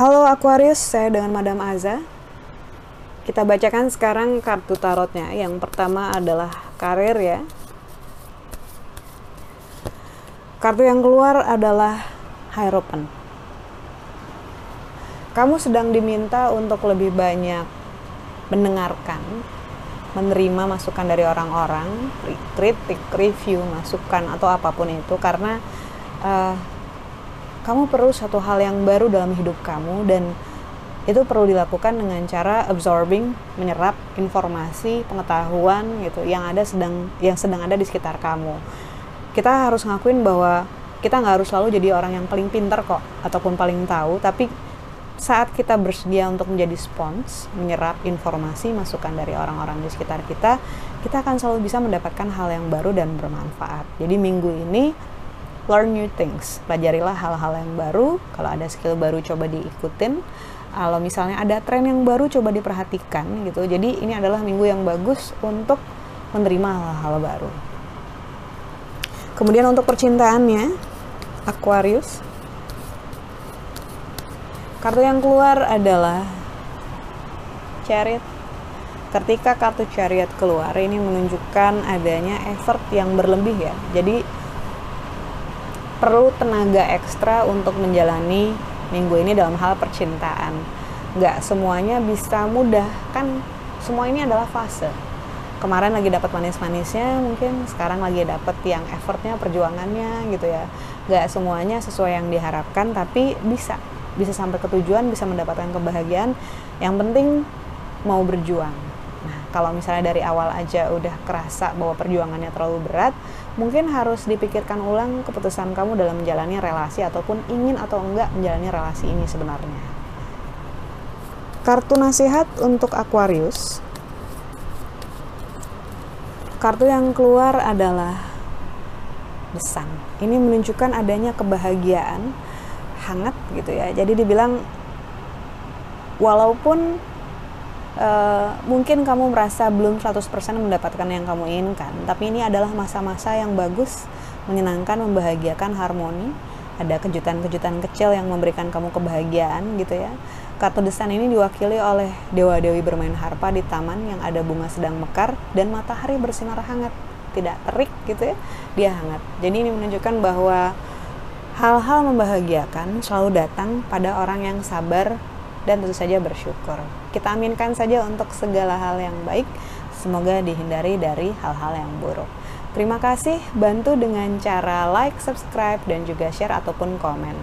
Halo Aquarius, saya dengan Madam Aza. Kita bacakan sekarang kartu tarotnya. Yang pertama adalah karir ya. Kartu yang keluar adalah Hierophant. Kamu sedang diminta untuk lebih banyak mendengarkan, menerima masukan dari orang-orang, kritik, review, masukan atau apa pun itu karena uh, kamu perlu satu hal yang baru dalam hidup kamu dan itu perlu dilakukan dengan cara absorbing, menyerap informasi, pengetahuan gitu yang ada sedang yang sedang ada di sekitar kamu. Kita harus ngakuin bahwa kita nggak harus selalu jadi orang yang paling pintar kok ataupun paling tahu, tapi saat kita bersedia untuk menjadi spons, menyerap informasi, masukan dari orang-orang di sekitar kita, kita akan selalu bisa mendapatkan hal yang baru dan bermanfaat. Jadi minggu ini learn new things. Pelajarilah hal-hal yang baru. Kalau ada skill baru coba diikutin. Kalau misalnya ada tren yang baru coba diperhatikan gitu. Jadi ini adalah minggu yang bagus untuk menerima hal-hal baru. Kemudian untuk percintaannya Aquarius kartu yang keluar adalah Chariot ketika kartu Chariot keluar ini menunjukkan adanya effort yang berlebih ya jadi perlu tenaga ekstra untuk menjalani minggu ini dalam hal percintaan. Nggak semuanya bisa mudah, kan semua ini adalah fase. Kemarin lagi dapat manis-manisnya, mungkin sekarang lagi dapat yang effortnya, perjuangannya gitu ya. Nggak semuanya sesuai yang diharapkan, tapi bisa. Bisa sampai ke tujuan, bisa mendapatkan kebahagiaan. Yang penting mau berjuang. Nah, kalau misalnya dari awal aja udah kerasa bahwa perjuangannya terlalu berat, mungkin harus dipikirkan ulang keputusan kamu dalam menjalani relasi ataupun ingin atau enggak menjalani relasi ini sebenarnya. Kartu nasihat untuk Aquarius. Kartu yang keluar adalah The Ini menunjukkan adanya kebahagiaan hangat gitu ya. Jadi dibilang walaupun Uh, mungkin kamu merasa belum 100% mendapatkan yang kamu inginkan, tapi ini adalah masa-masa yang bagus, menyenangkan, membahagiakan, harmoni. Ada kejutan-kejutan kecil yang memberikan kamu kebahagiaan gitu ya. Kartu desain ini diwakili oleh dewa-dewi bermain harpa di taman yang ada bunga sedang mekar dan matahari bersinar hangat, tidak terik gitu ya, dia hangat. Jadi ini menunjukkan bahwa hal-hal membahagiakan selalu datang pada orang yang sabar dan tentu saja bersyukur. Kita aminkan saja untuk segala hal yang baik, semoga dihindari dari hal-hal yang buruk. Terima kasih, bantu dengan cara like, subscribe, dan juga share ataupun komen.